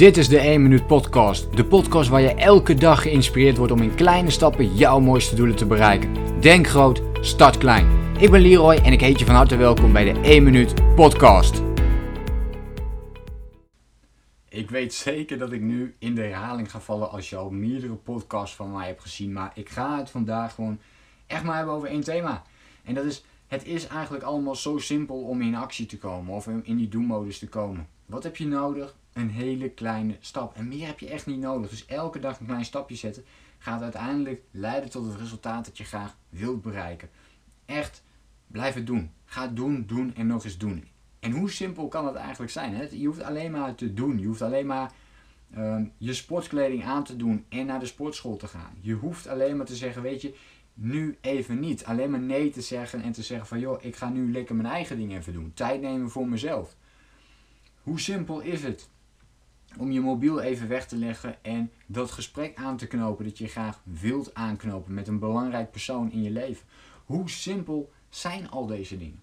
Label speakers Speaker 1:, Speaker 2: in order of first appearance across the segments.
Speaker 1: Dit is de 1 Minuut Podcast. De podcast waar je elke dag geïnspireerd wordt om in kleine stappen jouw mooiste doelen te bereiken. Denk groot, start klein. Ik ben Leroy en ik heet je van harte welkom bij de 1 Minuut Podcast. Ik weet zeker dat ik nu in de herhaling ga vallen als je al meerdere podcasts van mij hebt gezien. Maar ik ga het vandaag gewoon echt maar hebben over één thema. En dat is, het is eigenlijk allemaal zo simpel om in actie te komen of in die doelmodus te komen. Wat heb je nodig? Een hele kleine stap. En meer heb je echt niet nodig. Dus elke dag een klein stapje zetten gaat uiteindelijk leiden tot het resultaat dat je graag wilt bereiken. Echt, blijf het doen. Ga doen, doen en nog eens doen. En hoe simpel kan het eigenlijk zijn? Hè? Je hoeft alleen maar te doen. Je hoeft alleen maar uh, je sportkleding aan te doen en naar de sportschool te gaan. Je hoeft alleen maar te zeggen, weet je, nu even niet. Alleen maar nee te zeggen en te zeggen van, joh, ik ga nu lekker mijn eigen dingen even doen. Tijd nemen voor mezelf. Hoe simpel is het om je mobiel even weg te leggen en dat gesprek aan te knopen dat je graag wilt aanknopen met een belangrijk persoon in je leven? Hoe simpel zijn al deze dingen?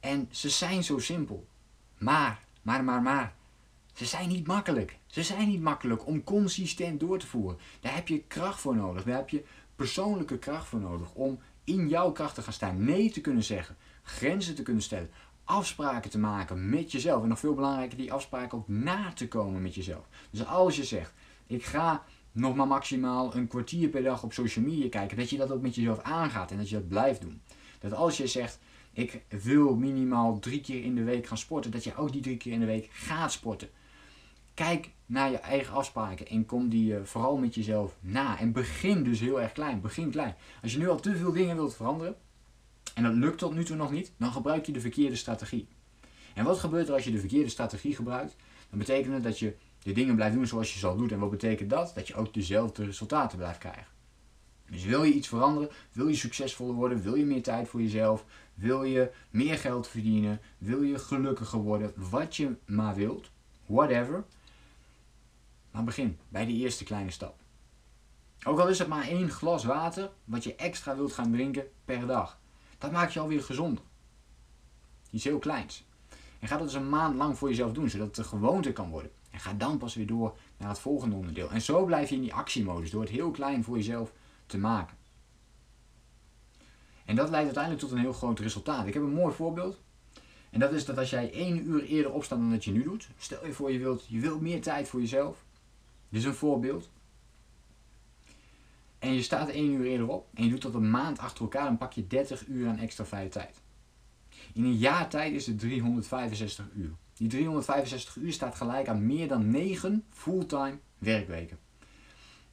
Speaker 1: En ze zijn zo simpel. Maar, maar, maar, maar. Ze zijn niet makkelijk. Ze zijn niet makkelijk om consistent door te voeren. Daar heb je kracht voor nodig. Daar heb je persoonlijke kracht voor nodig om in jouw kracht te gaan staan. Nee te kunnen zeggen. Grenzen te kunnen stellen afspraken te maken met jezelf. En nog veel belangrijker, die afspraken ook na te komen met jezelf. Dus als je zegt, ik ga nog maar maximaal een kwartier per dag op social media kijken, dat je dat ook met jezelf aangaat en dat je dat blijft doen. Dat als je zegt, ik wil minimaal drie keer in de week gaan sporten, dat je ook die drie keer in de week gaat sporten. Kijk naar je eigen afspraken en kom die uh, vooral met jezelf na. En begin dus heel erg klein. Begin klein. Als je nu al te veel dingen wilt veranderen, en dat lukt tot nu toe nog niet, dan gebruik je de verkeerde strategie. En wat gebeurt er als je de verkeerde strategie gebruikt? Dan betekent het dat je de dingen blijft doen zoals je zal doen. En wat betekent dat? Dat je ook dezelfde resultaten blijft krijgen. Dus wil je iets veranderen, wil je succesvoller worden, wil je meer tijd voor jezelf, wil je meer geld verdienen, wil je gelukkiger worden, wat je maar wilt, whatever. Maar begin bij de eerste kleine stap. Ook al is het maar één glas water wat je extra wilt gaan drinken per dag. Dat maakt je alweer gezonder. Iets heel kleins. En ga dat dus een maand lang voor jezelf doen, zodat het een gewoonte kan worden. En ga dan pas weer door naar het volgende onderdeel. En zo blijf je in die actiemodus, door het heel klein voor jezelf te maken. En dat leidt uiteindelijk tot een heel groot resultaat. Ik heb een mooi voorbeeld. En dat is dat als jij één uur eerder opstaat dan dat je nu doet. Stel je voor je wilt, je wilt meer tijd voor jezelf. Dit is een voorbeeld. En je staat één uur eerder op en je doet dat een maand achter elkaar, dan pak je 30 uur aan extra vrije tijd. In een jaar tijd is het 365 uur. Die 365 uur staat gelijk aan meer dan 9 fulltime werkweken.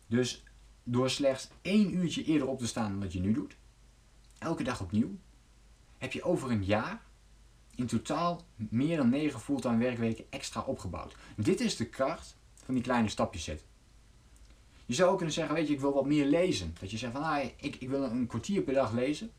Speaker 1: Dus door slechts één uurtje eerder op te staan dan wat je nu doet, elke dag opnieuw, heb je over een jaar in totaal meer dan 9 fulltime werkweken extra opgebouwd. Dit is de kracht van die kleine stapjes zetten. Je zou ook kunnen zeggen, weet je, ik wil wat meer lezen. Dat je zegt van, ah, ik, ik wil een kwartier per dag lezen.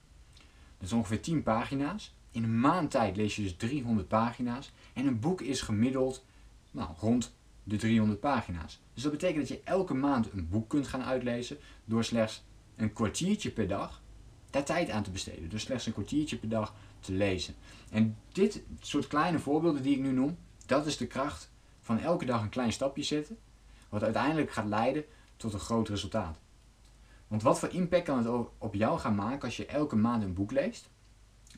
Speaker 1: Dat is ongeveer 10 pagina's. In een maand tijd lees je dus 300 pagina's. En een boek is gemiddeld nou, rond de 300 pagina's. Dus dat betekent dat je elke maand een boek kunt gaan uitlezen door slechts een kwartiertje per dag daar tijd aan te besteden. Dus slechts een kwartiertje per dag te lezen. En dit soort kleine voorbeelden die ik nu noem, dat is de kracht van elke dag een klein stapje zetten. Wat uiteindelijk gaat leiden tot een groot resultaat. Want wat voor impact kan het op jou gaan maken als je elke maand een boek leest?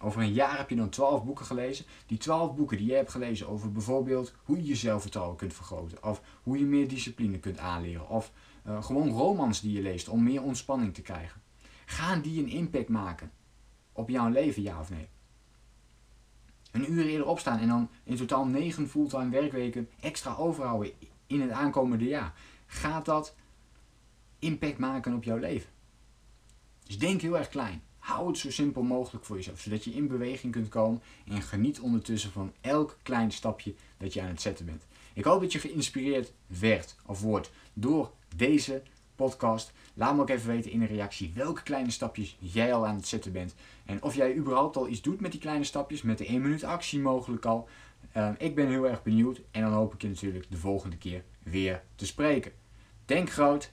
Speaker 1: Over een jaar heb je dan 12 boeken gelezen. Die 12 boeken die je hebt gelezen over bijvoorbeeld hoe je je zelfvertrouwen kunt vergroten. Of hoe je meer discipline kunt aanleren. Of uh, gewoon romans die je leest om meer ontspanning te krijgen. Gaan die een impact maken op jouw leven, ja of nee? Een uur eerder opstaan en dan in totaal 9 fulltime werkweken extra overhouden in het aankomende jaar. Gaat dat impact maken op jouw leven. Dus denk heel erg klein. Hou het zo simpel mogelijk voor jezelf, zodat je in beweging kunt komen en geniet ondertussen van elk klein stapje dat je aan het zetten bent. Ik hoop dat je geïnspireerd werd of wordt door deze podcast. Laat me ook even weten in een reactie welke kleine stapjes jij al aan het zetten bent. En of jij überhaupt al iets doet met die kleine stapjes, met de 1 minuut actie mogelijk al. Uh, ik ben heel erg benieuwd en dan hoop ik je natuurlijk de volgende keer weer te spreken. Denk groot